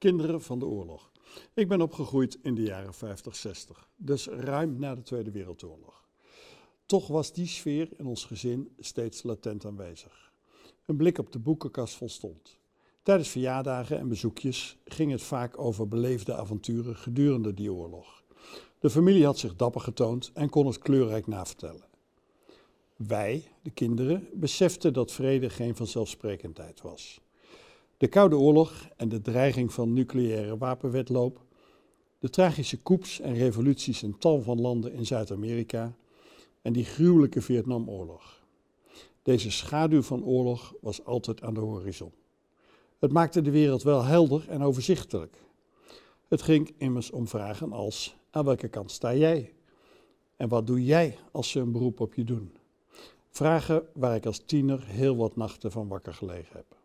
Kinderen van de oorlog. Ik ben opgegroeid in de jaren 50, 60, dus ruim na de Tweede Wereldoorlog. Toch was die sfeer in ons gezin steeds latent aanwezig. Een blik op de boekenkast volstond. Tijdens verjaardagen en bezoekjes ging het vaak over beleefde avonturen gedurende die oorlog. De familie had zich dapper getoond en kon het kleurrijk navertellen. Wij, de kinderen, beseften dat vrede geen vanzelfsprekendheid was. De Koude Oorlog en de dreiging van nucleaire wapenwetloop, de tragische coups en revoluties in tal van landen in Zuid-Amerika en die gruwelijke Vietnamoorlog. Deze schaduw van oorlog was altijd aan de horizon. Het maakte de wereld wel helder en overzichtelijk. Het ging immers om vragen als: aan welke kant sta jij? En wat doe jij als ze een beroep op je doen? Vragen waar ik als tiener heel wat nachten van wakker gelegen heb.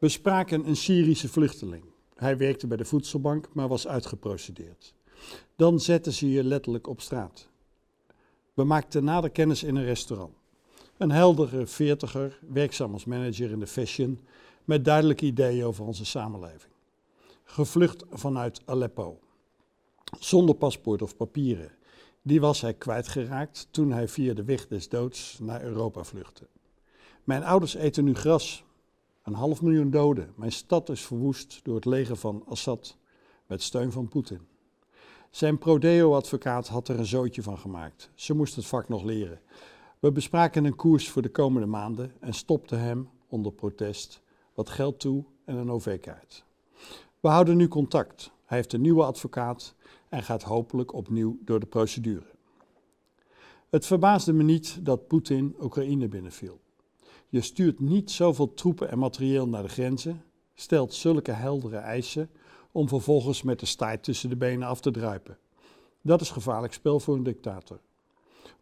We spraken een Syrische vluchteling. Hij werkte bij de voedselbank, maar was uitgeprocedeerd. Dan zetten ze je letterlijk op straat. We maakten nader kennis in een restaurant. Een heldere veertiger, werkzaam als manager in de fashion, met duidelijke ideeën over onze samenleving. Gevlucht vanuit Aleppo. Zonder paspoort of papieren. Die was hij kwijtgeraakt toen hij via de weg des doods naar Europa vluchtte. Mijn ouders eten nu gras, een half miljoen doden. Mijn stad is verwoest door het leger van Assad met steun van Poetin. Zijn Prodeo-advocaat had er een zootje van gemaakt. Ze moest het vak nog leren. We bespraken een koers voor de komende maanden en stopten hem, onder protest, wat geld toe en een OV-kaart. We houden nu contact. Hij heeft een nieuwe advocaat en gaat hopelijk opnieuw door de procedure. Het verbaasde me niet dat Poetin Oekraïne binnenviel. Je stuurt niet zoveel troepen en materieel naar de grenzen, stelt zulke heldere eisen om vervolgens met de staart tussen de benen af te druipen. Dat is gevaarlijk spel voor een dictator.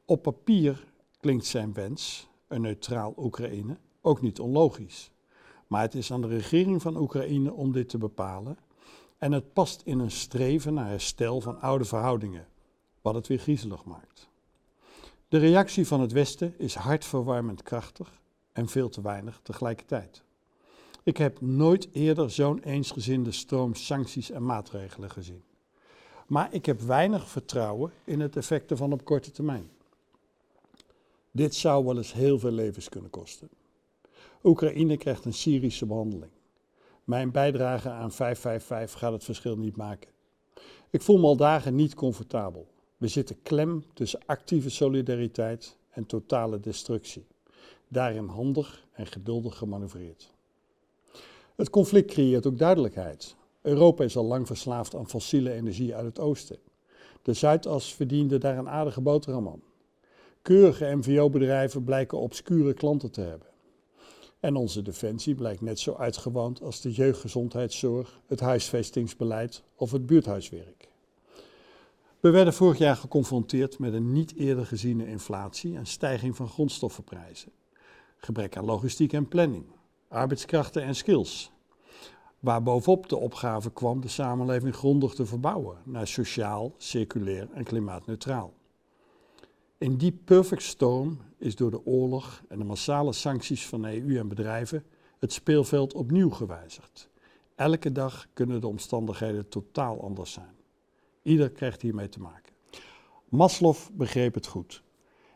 Op papier klinkt zijn wens, een neutraal Oekraïne, ook niet onlogisch. Maar het is aan de regering van Oekraïne om dit te bepalen. En het past in een streven naar herstel van oude verhoudingen, wat het weer griezelig maakt. De reactie van het Westen is hartverwarmend krachtig en veel te weinig tegelijkertijd. Ik heb nooit eerder zo'n eensgezinde stroom sancties en maatregelen gezien. Maar ik heb weinig vertrouwen in het effect ervan op korte termijn. Dit zou wel eens heel veel levens kunnen kosten. Oekraïne krijgt een Syrische behandeling. Mijn bijdrage aan 555 gaat het verschil niet maken. Ik voel me al dagen niet comfortabel. We zitten klem tussen actieve solidariteit en totale destructie daarin handig en geduldig gemanoeuvreerd. Het conflict creëert ook duidelijkheid. Europa is al lang verslaafd aan fossiele energie uit het oosten. De Zuidas verdiende daar een aardige boterham aan. Keurige MVO-bedrijven blijken obscure klanten te hebben. En onze defensie blijkt net zo uitgewoond als de jeugdgezondheidszorg, het huisvestingsbeleid of het buurthuiswerk. We werden vorig jaar geconfronteerd met een niet eerder geziene inflatie en stijging van grondstoffenprijzen gebrek aan logistiek en planning, arbeidskrachten en skills. Waar bovenop de opgave kwam de samenleving grondig te verbouwen naar sociaal, circulair en klimaatneutraal. In die perfect storm is door de oorlog en de massale sancties van EU en bedrijven het speelveld opnieuw gewijzigd. Elke dag kunnen de omstandigheden totaal anders zijn. Ieder krijgt hiermee te maken. Maslow begreep het goed.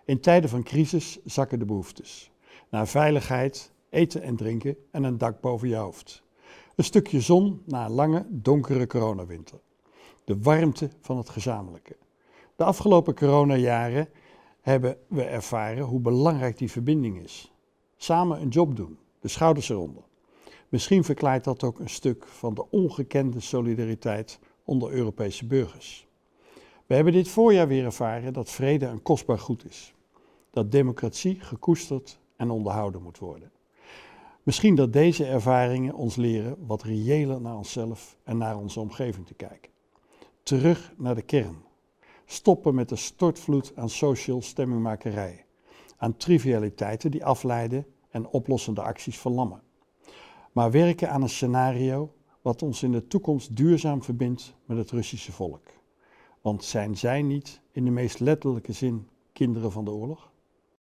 In tijden van crisis zakken de behoeftes naar veiligheid, eten en drinken en een dak boven je hoofd. Een stukje zon na een lange, donkere coronawinter. De warmte van het gezamenlijke. De afgelopen coronajaren hebben we ervaren hoe belangrijk die verbinding is. Samen een job doen, de schouders eronder. Misschien verklaart dat ook een stuk van de ongekende solidariteit onder Europese burgers. We hebben dit voorjaar weer ervaren dat vrede een kostbaar goed is. Dat democratie gekoesterd en onderhouden moet worden. Misschien dat deze ervaringen ons leren wat reëler naar onszelf en naar onze omgeving te kijken. Terug naar de kern. Stoppen met de stortvloed aan social stemmingmakerij, aan trivialiteiten die afleiden en oplossende acties verlammen. Maar werken aan een scenario wat ons in de toekomst duurzaam verbindt met het Russische volk. Want zijn zij niet in de meest letterlijke zin kinderen van de oorlog?